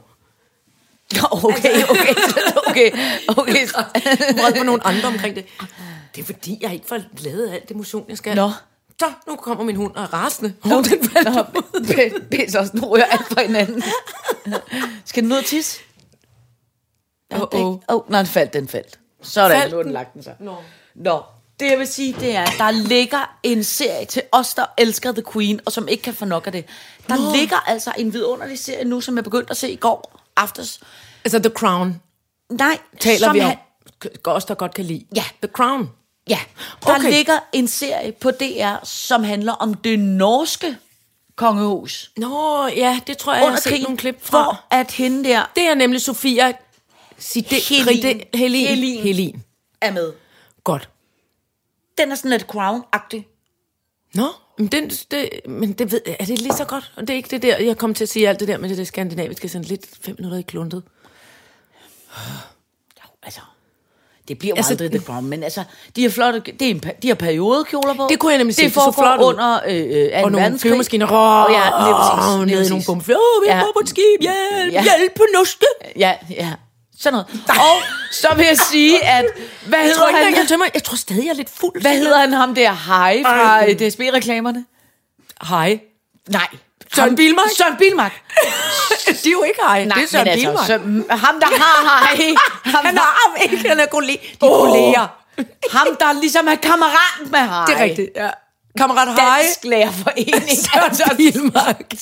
Nå, Okay, (laughs) okay, okay, (laughs) okay. Vred på nogle andre omkring det. Det er fordi, jeg ikke får lavet alt det motion, jeg skal. Nå. Så, nu kommer min hund og er rasende. Nå, Oh, den faldt nå, ud. p- pis også, nu ryger alt fra hinanden. (laughs) Skal den ud og tisse? Åh, oh, oh. oh, nej, den faldt, den faldt. Sådan, Faldt nu den lagt den så. Nå. Nå, det jeg vil sige, det er, at der ligger en serie til os, der elsker The Queen, og som ikke kan få nok af det. Der Nå. ligger altså en vidunderlig serie nu, som jeg begyndte at se i går aftes. Altså, The Crown Nej, taler som vi om. han- Os, der godt kan lide. Ja. The Crown. Ja, der Okay. ligger en serie på DR, som handler om det norske kongehus. Nå, ja, det tror jeg, jeg har Under set nogle klip fra. hvor at hende der Det er nemlig Sofia Side, Helin. Helin. Helin. Helin. Helin. er med. Godt. Den er sådan lidt crown-agtig. Nå, men, den, det, men det ved, er det lige så godt? Og det er ikke det der, jeg kom til at sige alt det der med det der skandinaviske, sådan lidt fem minutter i kluntet. Jo, altså, det bliver jo Altså- aldrig The Crown, men altså, de har flotte, det er en, de har periodekjoler på. Det kunne jeg nemlig se, Det det så flot ud. under øh, øh, 2. Og nogle flyvemaskiner. Og ja, lige præcis. Nede i nogle bombe. Åh, vi er Ja. på et skib. Hjælp, Ja. hjælp på norske. Ja, ja. Sådan noget. Og så vil jeg sige, at, hvad Jeg tror, hedder ikke, engang, jeg, han? tømmer, jeg tror stadig, jeg er lidt fuld. Hvad hedder han ham der? Hej fra øh, DSB-reklamerne? Hej. Nej. Søren Bilmark? Søren Bilmark. (laughs) Det er jo ikke hej. Nej, det er Søren altså, Bilmark. så, ham, der har hej. (laughs) Ham, Han har ham ikke, han er kollega. De er Åh. kolleger. ham, der ligesom er kammerat med hej. Det er rigtigt, ja. Kammerat Hej. Dansk Lærerforening. (laughs) Søren Bilmark.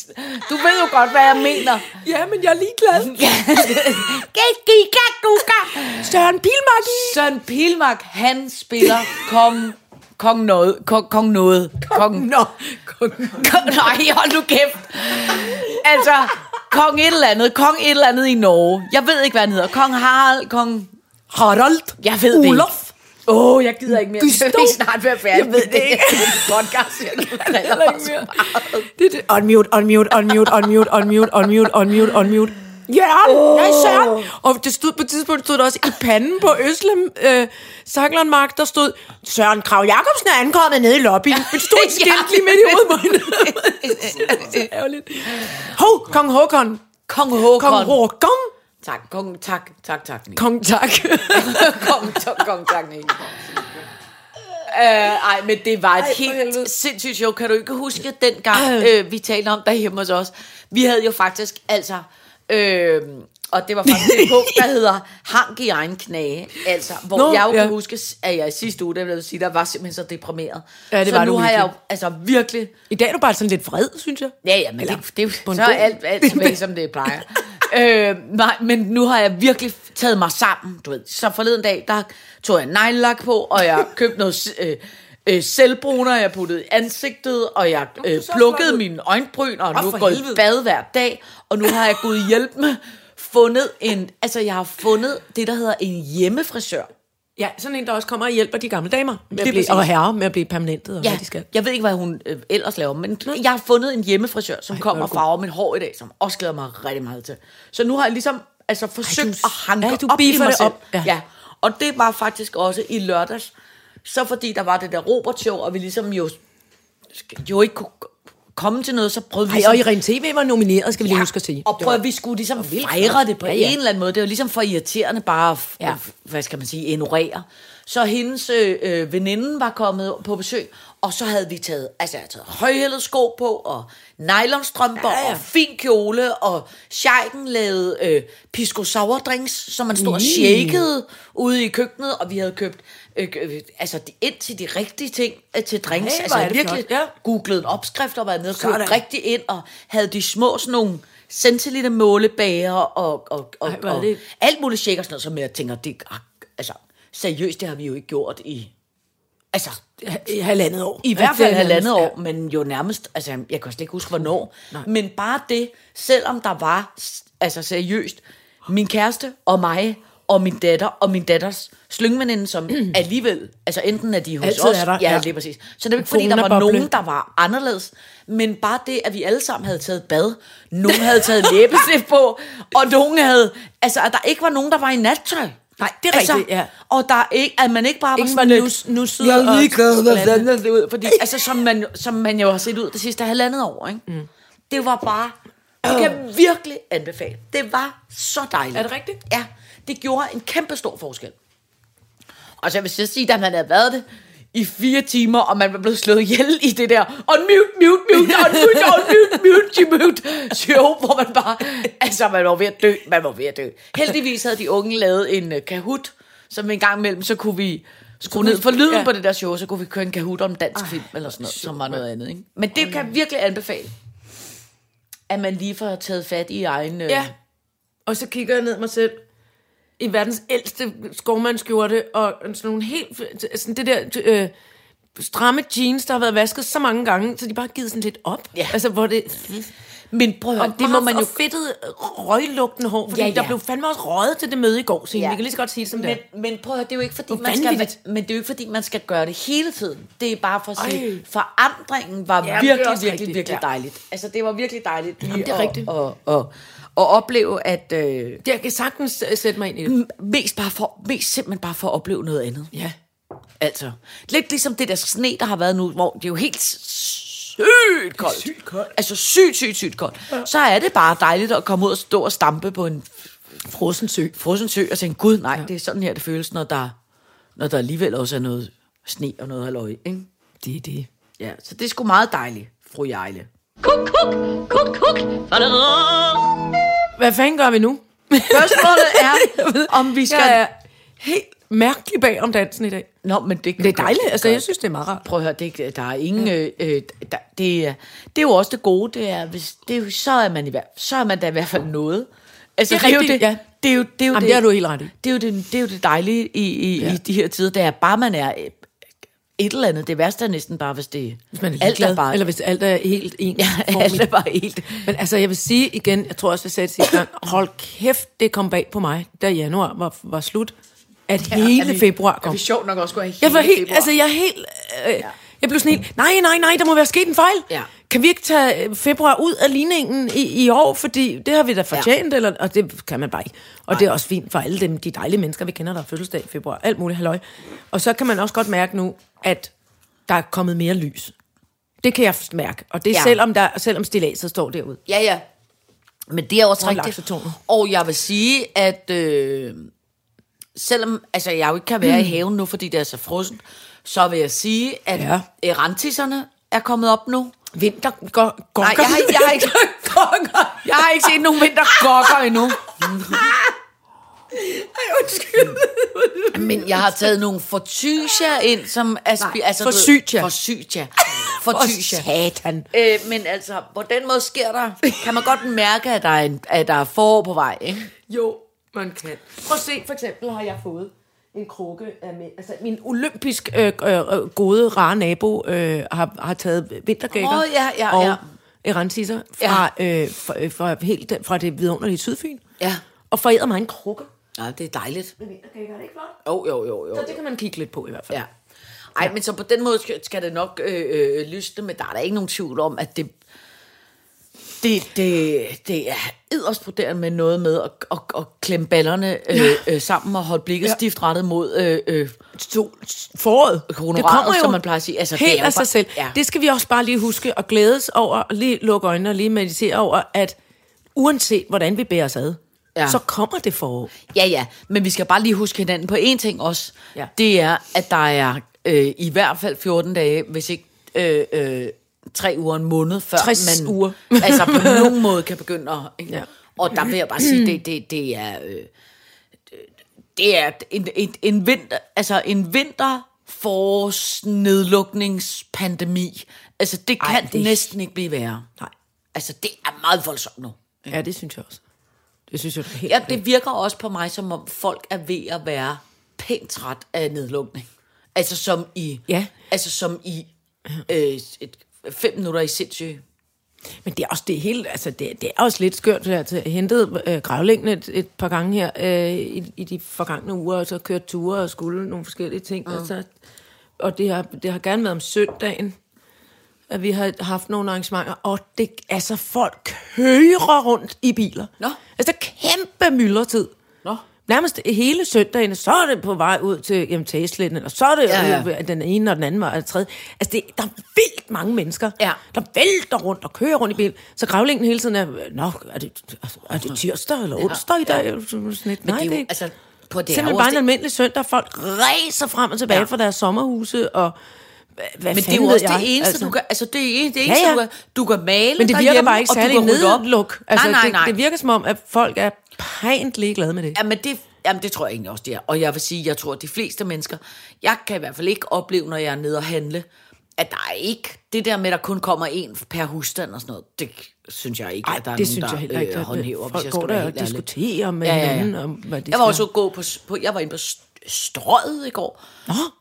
Du ved jo godt, hvad jeg mener. Ja, men jeg er ligeglad. (laughs) Søren Bilmark i. Søren Pilmark, han spiller kong... Kong noget. Kong, kong noget. Kong, Nå, kong, nej, hold nu kæft. Altså, kong et eller andet. Kong et eller andet i Norge. Jeg ved ikke, hvad han hedder. Kong Harald, kong... Harald. Jeg ved det Olof. ikke. Åh, oh, jeg gider ikke mere. Gustav. Vi er snart være færdige. Jeg ved det ikke. Podcast, jeg (laughs) Heller ikke mere. Det det. Unmute, unmute, unmute, unmute, unmute, unmute, unmute, unmute. Jørgen! Oh. Nej, Søren! Og det stod på et tidspunkt, stod der også i panden på Øslem øh, Saklandmark, der stod, Søren Krav Jacobsen er ankommet nede i lobbyen. Men det stod et (laughs) skilt lige midt i hovedet på hende. (laughs) Hov, Kong Håkon. Kong Håkon. Kong Håkon. Tak, kong, tak, tak, tak. Nick. (laughs) Kong tak. kong, tak, kong, tak, Nick. Øh, ej, men det var et Ej, helt helvede. sindssygt show. Kan du ikke huske dengang, (clears throat) øh, vi talte om derhjemme hos os? Vi havde jo faktisk, altså... Øh, og det var faktisk et punkt, der hedder Hank i egen knage. Altså, hvor Nå, jeg jo ja. kan huske, at jeg i sidste uge, der vil jeg sige, der var simpelthen så deprimeret. Ja, det så var nu har jeg jo altså virkelig I dag er du bare sådan lidt vred, synes jeg. Ja, ja, men Eller det, det, så er alt, alt (laughs) tilbage, som det plejer. Øh, nej, men nu har jeg virkelig taget mig sammen, du ved. Så forleden dag, der tog jeg neglelak på, og jeg (laughs) købte noget øh, øh, selvbruner, jeg puttede i ansigtet, og jeg øh, plukkede mine øjenbryn, og nu går i helvede. bad hver dag, og nu har jeg gået hjælp med fundet en, altså jeg har fundet det, der hedder en hjemmefrisør. Ja, sådan en, der også kommer og hjælper de gamle damer med at blive, og herrer med at blive permanentet, og Ja, hvad de skal. jeg ved ikke, hvad hun øh, ellers laver, men jeg har fundet en hjemmefrisør, som Ej, er kommer og farver mit hår i dag, som også glæder mig rigtig meget til. Så nu har jeg ligesom altså, forsøgt du- at hanke ja, du op i mig det selv. op, ja. Ja. Og det var faktisk også i lørdags, så fordi der var det der Robert-show, og vi ligesom jo, jo ikke kunne komme til noget, så prøvede vi Ej, og ligesom- Irene TV var nomineret, skal vi lige huske at sige. og prøv at vi skulle ligesom fejre det på Ja, ja, ja. ja. en eller anden måde. Det var ligesom for irriterende bare at, Ja. ja. hvad skal man sige, ignorere. Så hendes øh, øh, veninde var kommet på besøg, og så havde vi taget, altså jeg havde taget højhældet sko på, og nylonstrømper, ja, Ja, og fin kjole, og sheiken lavede øh, pisco sour drinks, som man stod og shakede ude i køkkenet, og vi havde købt øh, øh, altså de- ind til de rigtige ting øh, til drinks. Hey, altså det virkelig ja. googlede en opskrift og var nede og købte rigtig ind, og havde de små sådan nogle centiliter målebager og, og, og, Ej, og alt muligt shake og sådan noget, som jeg tænker, det, ah, altså, seriøst, det har vi jo ikke gjort i, altså, I halvandet år. i hvert fald er halvandet år, men jo nærmest, altså jeg kan slet ikke huske, hvornår. Men bare det, selvom der var, altså seriøst, min kæreste og mig, og min datter, og min datters slyngveninde, som (clears throat) alligevel, altså enten er de hos Altid os, er der, ja, ja. lige præcis. Så det er ikke, fordi der var Coronaboble. nogen, der var anderledes, men bare det, at vi alle sammen havde taget bad, nogen havde taget læbestift på, og nogen havde, altså at der ikke var nogen, der var i nattøj. Nej, det er rigtigt, ja. Og der er ikke, at man ikke bare var var sådan nus, nusset jeg er og ligeglad, fanden er det ud? Fordi, (laughs) altså, som man, som man jo har set ud det sidste halvandet år, ikke? Mm. Det var bare, det kan virkelig anbefale. Det var så dejligt. Er det rigtigt? Ja, det gjorde en kæmpe stor forskel. Og så vil jeg sige, at man havde været det i fire timer, og man var blevet slået ihjel i det der unmute, mute, mute, unmute, unmute, mute, mute show, hvor man bare, altså man var ved at dø, man var ved at dø. Heldigvis havde de unge lavet en uh, Kahoot, som en gang imellem, så kunne vi skrue ned for lyden ja. på det der show, så kunne vi køre en Kahoot om dansk film, eller sådan noget, som var noget andet. Ikke? Men det kan virkelig anbefale, at man lige får taget fat i egen... øh, Ja. Og så kigger jeg ned mig selv i verdens ældste skovmandskjorte, og sådan nogle helt, sådan det der øh, stramme jeans, der har været vasket så mange gange, så de bare har givet sådan lidt op. Ja. Altså, hvor det... Men prøv at Og det må man jo... Og fedtet, røglugtende hår, fordi Ja, ja, der blev fandme også røget til det møde i går, så Ja. vi kan lige så godt sige det som det men, er. men prøv at høre, det er jo ikke fordi, man skal, men det er jo ikke fordi, man skal gøre det hele tiden. Det er bare for at sige, Ej. forandringen var Ja, det virkelig, virkelig, rigtigt, virkelig ja. dejligt. Altså, det var virkelig dejligt lige Jamen, det er at, rigtigt. At, at, at, at opleve, at øh, Jeg kan sagtens øh, sætte mig ind i det. mest, bare for, mest simpelthen bare for at opleve noget andet. Ja. Altså, lidt ligesom det der sne, der har været nu, hvor det er jo helt sygt koldt. Sygt koldt. Altså sygt, sygt, sygt koldt. Ja. Så er det bare dejligt at komme ud og stå og stampe på en Frossen sø. frossen sø og tænke, gud nej, ja. det er sådan her, det føles, når der, når der alligevel også er noget sne og noget halløj, ikke? Det er det. Ja, så det er sgu meget dejligt, fru Jejle. Kuk, kuk, kuk, kuk. Hvad fanden gør vi nu? Spørgsmålet er, (laughs) om vi skal... Jeg er helt mærkelig bag om dansen i dag. Nå, men det, Det er dejligt, altså jeg synes, det er meget rart. Prøv at høre, det, der er ingen... Øh, øh, der, det, er, det er jo også det gode, det er, hvis, det er jo, så, er man i, hver- så er man da i hvert fald noget. Altså, Det er jo rigtigt, det, ja. Det er jo det, er jo Jamen, det har du helt ret i. Det er jo det, det, er jo det dejlige i, i, ja. i de her tider. Det er bare, man er øh, et eller andet. Det værste er næsten bare, hvis det Hvis man er alt er bare... eller hvis alt er helt ens. Ja, alt er bare helt... Men altså, jeg vil sige igen, jeg tror også, jeg sagde det sidste gang, hold kæft, det kom bag på mig, da januar var, var slut, at ja, hele februar kom. sjovt nok også skulle have Jeg var helt, altså jeg er helt, øh, jeg blev sådan helt, nej, nej, nej, der må være sket en fejl. Ja. Kan vi ikke tage øh, februar ud af ligningen i, i år, fordi det har vi da fortjent, ja. eller, og det kan man bare ikke. Og det er også fint for alle dem, de dejlige mennesker, vi kender, der har fødselsdag i februar, alt muligt halløj. Og så kan man også godt mærke nu, at der er kommet mere lys. Det kan jeg mærke, og det er Ja. selvom, der, selvom stilaset står derude. Ja, ja. Men det er også Og rigtigt. Og jeg vil sige, at øh, selvom altså, jeg jo ikke kan være i (clears throat) haven nu, fordi det er så frossen, så vil jeg sige, at Ja. erantiserne er kommet op nu. Vinter går, går Nej, jeg har, jeg, har ikke, jeg har ikke set nogen vintergokker endnu. Men jeg har taget nogle fortysia ind, som er... spi- altså, du ved- forsytia. Forsytia. For Fortysia. satan. Øh, men altså, på den måde sker der, kan man godt mærke, at der er, en, at der er forår på vej, ikke? Jo, man kan. Prøv at se, for eksempel har jeg fået en krukke af med, altså min olympisk øh, øh, gode, rare nabo øh, har, har taget vintergækker Åh, ja, ja, og ja. erantisser fra, øh, fra, øh, fra, helt, fra det vidunderlige Sydfyn. Ja. Og foræret mig en krukke. Ja, det er dejligt. Med vintergækker, er det ikke flot? Jo, jo, jo, jo. Så det kan man kigge lidt på i hvert fald. Ja. Ej, men så på den måde skal, skal det nok øh, øh, lysne, men der er der ikke nogen tvivl om, at det, det, det, det er yderst med noget med at, at, at klemme ballerne øh, øh, sammen og holde blikket Ja. stift rettet mod øh, øh, to, foråret. Honoraret, som man plejer at sige. Altså, det helt er jo af sig bare- selv. ja. Det skal vi også bare lige huske og glædes over, og lige lukke øjnene og lige meditere over, at uanset hvordan vi bærer os ad, ja. så kommer det forår. Ja, ja, men vi skal bare lige huske hinanden på én ting også. Ja. Det er, at der er øh, i hvert fald 14 dage, hvis ikke øh, øh, tre uger, en måned, før 60 man uger. (laughs) altså på nogen måde kan begynde at... Ikke? Ja. Og der vil jeg bare sige, det, det, det er... Øh, det er en, en, en vinter, altså en vinter forårs nedlukningspandemi. Altså det kan Ej, det... næsten ikke blive værre. Nej. Altså det er meget voldsomt nu. Ja, det synes jeg også. Det synes jeg, det er helt Ja, det virker også på mig, som om folk er ved at være pænt træt af nedlukning. Altså som i, Ja. altså som i øh, et, fem minutter i sindssyge. Men det er også det hele, altså det, det er også lidt skørt. Jeg har hentet øh, gravlængden et, et par gange her øh, i, i de forgangne uger, og så kørt ture og skulle nogle forskellige ting. Mm. Og, så, og det har, det har gerne været om søndagen, at vi har haft nogle arrangementer, og det, altså folk kører rundt i biler. Nå. Altså kæmpe myldretid. Nå. Nærmest hele søndagen, så er det på vej ud til jamen, Tagesletten, eller så er det Ja, ja, ja. ja. den ene og den anden og den tredje. Altså, det, der er vildt mange mennesker, Ja. der vælter rundt og kører rundt i bil. Så gravlængden hele tiden er, nå, er det, er det tirsdag eller onsdag i dag? Sådan lidt, Nej, det er det jo, er altså, på det simpelthen jo bare en almindelig søndag. Folk ræser frem og tilbage Ja. ja. fra deres sommerhuse, og hvad, Men det er jo også jeg? det eneste, altså. du kan, altså det er det eneste, Ja, ja. Du, kan, du kan male Men det virker bare ikke og særlig nedluk. Altså, nej, nej, nej. Det, det virker som om, at folk er pænt ligeglade med det. Jamen det, jamen det tror jeg egentlig også, det er. Og jeg vil sige, jeg tror, at de fleste mennesker, jeg kan i hvert fald ikke opleve, når jeg er nede og handle, at der er ikke det der med, at der kun kommer en per husstand og sådan noget. Det synes jeg ikke, Ej, at der er det nogen, synes der jeg heller ikke, øh, at håndhæver, hvis folk jeg går der og diskuterer med Ja, ja, ja. hinanden om, hvad de Jeg var skal. også gå på, på, jeg var inde på st- strøget i går,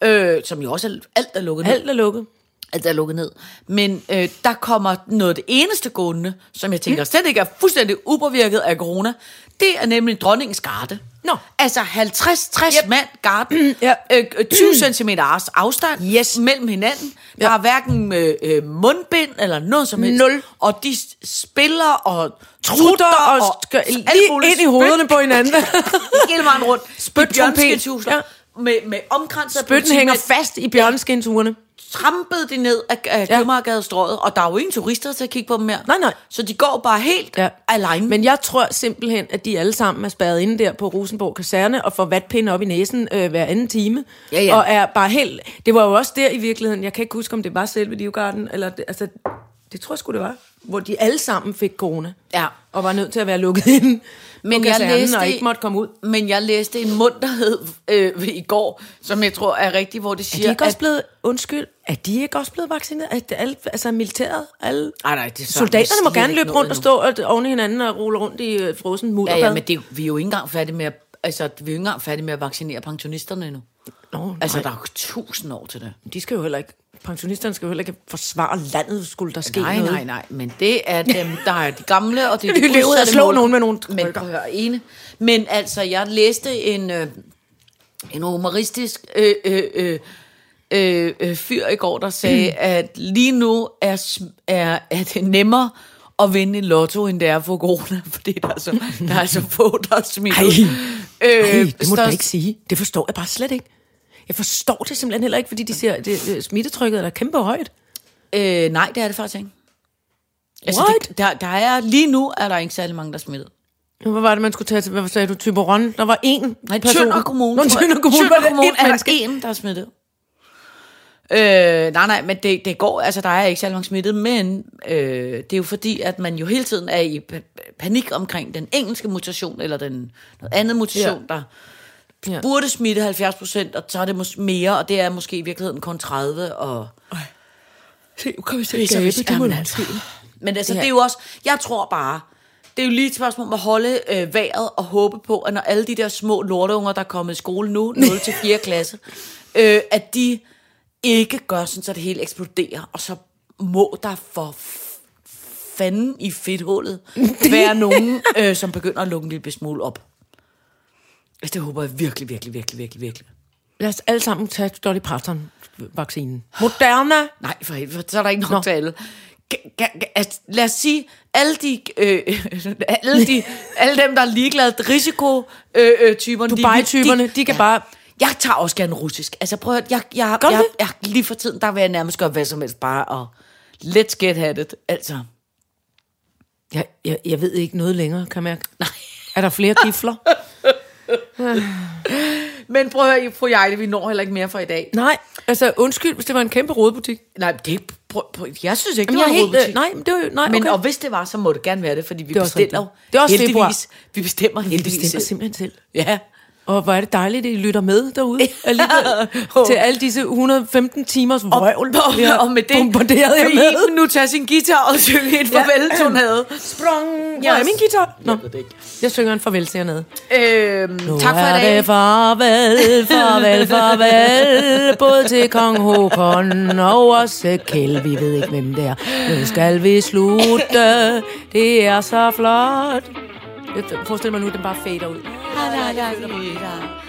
øh, som jo også er, alt er lukket. Alt er lukket. Alt er lukket ned. Men øh, der kommer noget af det eneste gående, som jeg tænker slet ikke er fuldstændig upåvirket af corona. Det er nemlig dronningens garde. Nå. Altså 50-60 Yep. yep. mand garden. Ja. øh, øh, 20 cm afstand Yes. mellem hinanden. Der Ja. er hverken øh, øh, mundbind eller noget som helst. Nul. Og de spiller og Trutter og, alt lige ind i hovederne på hinanden. (laughs) hele vejen rundt. Spyt. Med, med omkranset af Spytten hænger fast i bjørnskinsugerne. Trampede de ned af, af Ja. Købmagergadestrøget, og der er jo ingen turister til at kigge på dem mere. Nej, nej. Så de går bare helt Ja. alene. Men jeg tror simpelthen, at de alle sammen er spærret inde der på Rosenborg Kaserne og får vatpinde op i næsen øh, hver anden time. Ja, ja. Og er bare helt... Det var jo også der i virkeligheden, jeg kan ikke huske, om det var selve Livgarden, eller det, altså, det tror jeg sgu, det var, hvor de alle sammen fik corona. Ja. Og var nødt til at være lukket ind (laughs) Men jeg læste, og ikke måtte komme ud. Men jeg læste en munterhed øh, i går, som jeg tror er rigtig, hvor de Er siger, de ikke også at... blevet, undskyld, er de ikke også blevet vaccineret? Er alle, altså militæret, alle Ej, nej, det er soldaterne må gerne løbe rundt og stå og, oven i hinanden og rulle rundt i øh, frossen mudderbad. Ja, ja, men det, vi er jo ikke engang færdige med at, altså, vi er jo ikke engang færdige med at vaccinere pensionisterne endnu. Nå, Altså, nej. der er jo tusind år til det. De skal jo heller ikke, pensionisterne skal jo heller ikke forsvare landet, skulle der ske Nej, noget. nej, nej, men det er dem, (laughs) der er de gamle, og det er de løber ud og slå nogen med nogle Men krykker. prøv ene. Men altså, jeg læste en, øh, en humoristisk øh, øh, øh, øh, øh, fyr i går, der sagde, Mm. (clears throat) at lige nu er, er, er det nemmere at vinde i lotto, end det er få corona, (laughs) fordi der er så, der er så få, der er smidt Ej. Øh, Ej, det må du ikke sige. Det forstår jeg bare slet ikke. Jeg forstår det simpelthen heller ikke, fordi de siger, det, det, smittetrykket er kæmpe højt. Øh, nej, det er det faktisk ikke. Altså, What? det, der, der er, lige nu er der ikke særlig mange, der er smittet. Hvad var det, man skulle tage til? Hvad sagde du? Tyberon? Der var én Nej, person. Tønder Kommune. Nå. Tønder Kommune Tønder var det Kommune er menneske. der en, der er smittet. Øh, nej, nej, men det, det går, altså der er ikke særlig mange smittet, men øh, det er jo fordi, at man jo hele tiden er i pa- panik omkring den engelske mutation, eller den noget andet mutation, ja. der Ja. burde smitte 70 procent, og så er det mås- mere, og det er måske i virkeligheden kun 30, og Se, nu kan vi se Det er så gabe. Det må altså. Men altså, Ja. det er jo også, jeg tror bare, det er jo lige et spørgsmål om at holde øh, vejret og håbe på, at når alle de der små lorteunger, der er kommet i skole nu, 0 til 4. (laughs) klasse, øh, at de ikke gør sådan, så det hele eksploderer, og så må der for fanden i fedthullet (laughs) være nogen, øh, som begynder at lukke en lille smule op. Altså, det håber jeg virkelig, virkelig, virkelig, virkelig, virkelig. Lad os alle sammen tage Dolly Parton-vaccinen. Moderna. Nej, for helvede, for så er der ikke nok Nå. til alle. Altså, lad os sige, alle de, øh, (laughs) alle, de, alle dem, der er ligeglade, risiko-typerne, øh, øh, typerne, Dubai-typerne, de kan bare... Jeg tager også gerne russisk. Altså prøv at, jeg, jeg, Gør jeg, det? jeg, lige for tiden, der vil jeg nærmest gøre hvad som helst bare, og let's get at it, altså. Jeg, jeg, jeg ved ikke noget længere, kan jeg mærke. Nej. Er der flere gifler? (laughs) Men prøv at høre, fru Jejle, vi når heller ikke mere for i dag. Nej, altså undskyld, hvis det var en kæmpe rodebutik. Nej, det, prøv, prøv, jeg synes ikke, det Jamen, var jeg er en helt, hovedbutik. øh, nej, men det var jo, nej, Men okay. og hvis det var, så må det gerne være det, fordi vi Det er bestiller. Det er også heldigvis. februar. Vi bestemmer vi heldigvis bestemmer selv. simpelthen selv. Ja. Og hvor er det dejligt, at I lytter med derude alligevel, (laughs) til alle disse 115 timers vrøvl, (laughs) og, har og med det bombarderet vil med. Iben nu tage sin guitar og synge en (laughs) farvel-tonade. Sprung! Hvor er min guitar? Nå, jeg synger en farvel til hernede. Øhm, Nu tak for i dag. det farvel, farvel, farvel, både til kong Håkon og også Kjeld, vi ved ikke, hvem det er. Nu skal vi slutte, det er så flot. Jeg forestiller mig nu, at den bare fader ud. La, la, la, la.